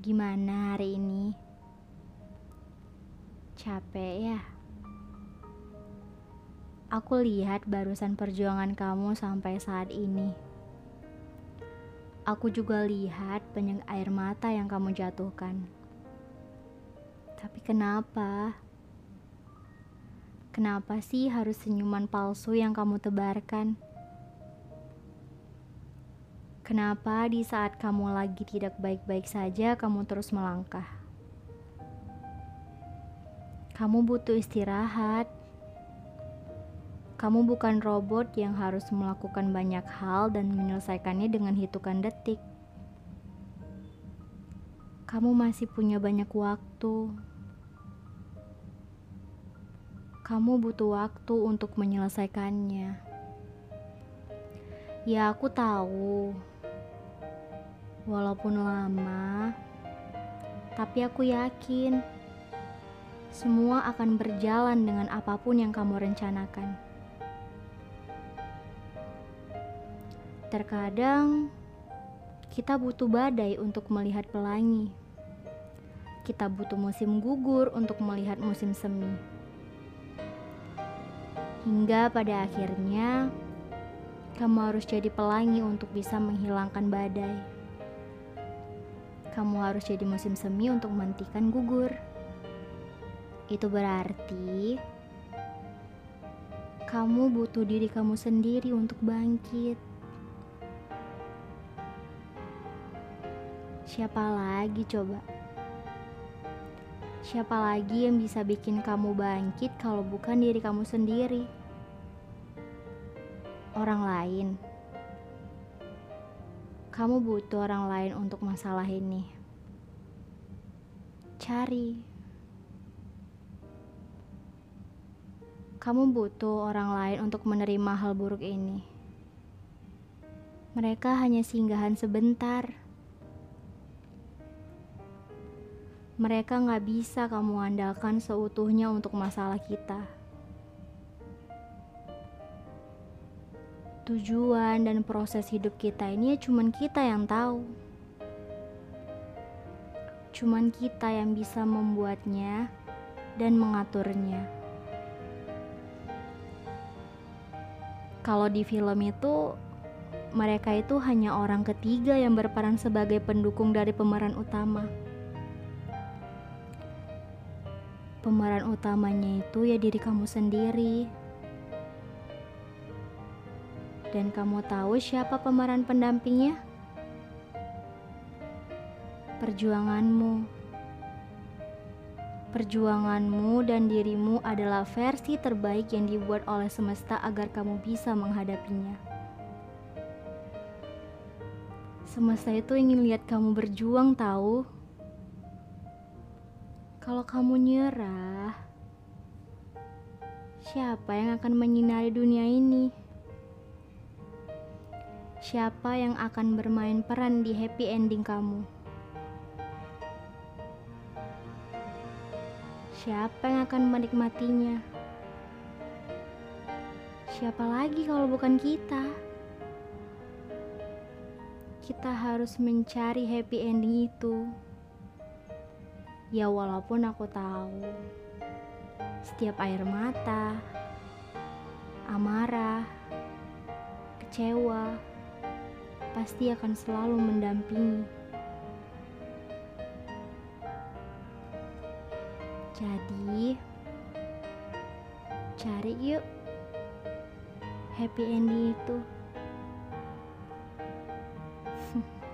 Gimana hari ini? Capek ya? Aku lihat barusan perjuangan kamu sampai saat ini. Aku juga lihat banyak air mata yang kamu jatuhkan. Tapi kenapa? Kenapa sih harus senyuman palsu yang kamu tebarkan? Kenapa di saat kamu lagi tidak baik-baik saja, kamu terus melangkah? Kamu butuh istirahat. Kamu bukan robot yang harus melakukan banyak hal dan menyelesaikannya dengan hitungan detik. Kamu masih punya banyak waktu. Kamu butuh waktu untuk menyelesaikannya. Ya, aku tahu Walaupun lama, tapi aku yakin semua akan berjalan dengan apa pun yang kamu rencanakan. Terkadang kita butuh badai untuk melihat pelangi. Kita butuh musim gugur untuk melihat musim semi. Hingga pada akhirnya kamu harus jadi pelangi untuk bisa menghilangkan badai kamu harus jadi musim semi untuk menghentikan gugur. Itu berarti kamu butuh diri kamu sendiri untuk bangkit. Siapa lagi coba? Siapa lagi yang bisa bikin kamu bangkit kalau bukan diri kamu sendiri? Orang lain kamu butuh orang lain untuk masalah ini. Cari. Kamu butuh orang lain untuk menerima hal buruk ini. Mereka hanya singgahan sebentar. Mereka nggak bisa kamu andalkan seutuhnya untuk masalah kita. Tujuan dan proses hidup kita ini ya cuman kita yang tahu. Cuman kita yang bisa membuatnya dan mengaturnya. Kalau di film itu mereka itu hanya orang ketiga yang berperan sebagai pendukung dari pemeran utama. Pemeran utamanya itu ya diri kamu sendiri. Dan kamu tahu siapa pemeran pendampingnya? Perjuanganmu. Perjuanganmu dan dirimu adalah versi terbaik yang dibuat oleh semesta agar kamu bisa menghadapinya. Semesta itu ingin lihat kamu berjuang tahu. Kalau kamu nyerah, siapa yang akan menyinari dunia ini? Siapa yang akan bermain peran di happy ending kamu? Siapa yang akan menikmatinya? Siapa lagi kalau bukan kita? Kita harus mencari happy ending itu. Ya, walaupun aku tahu setiap air mata, amarah, kecewa pasti akan selalu mendampingi. Jadi, cari yuk happy ending itu.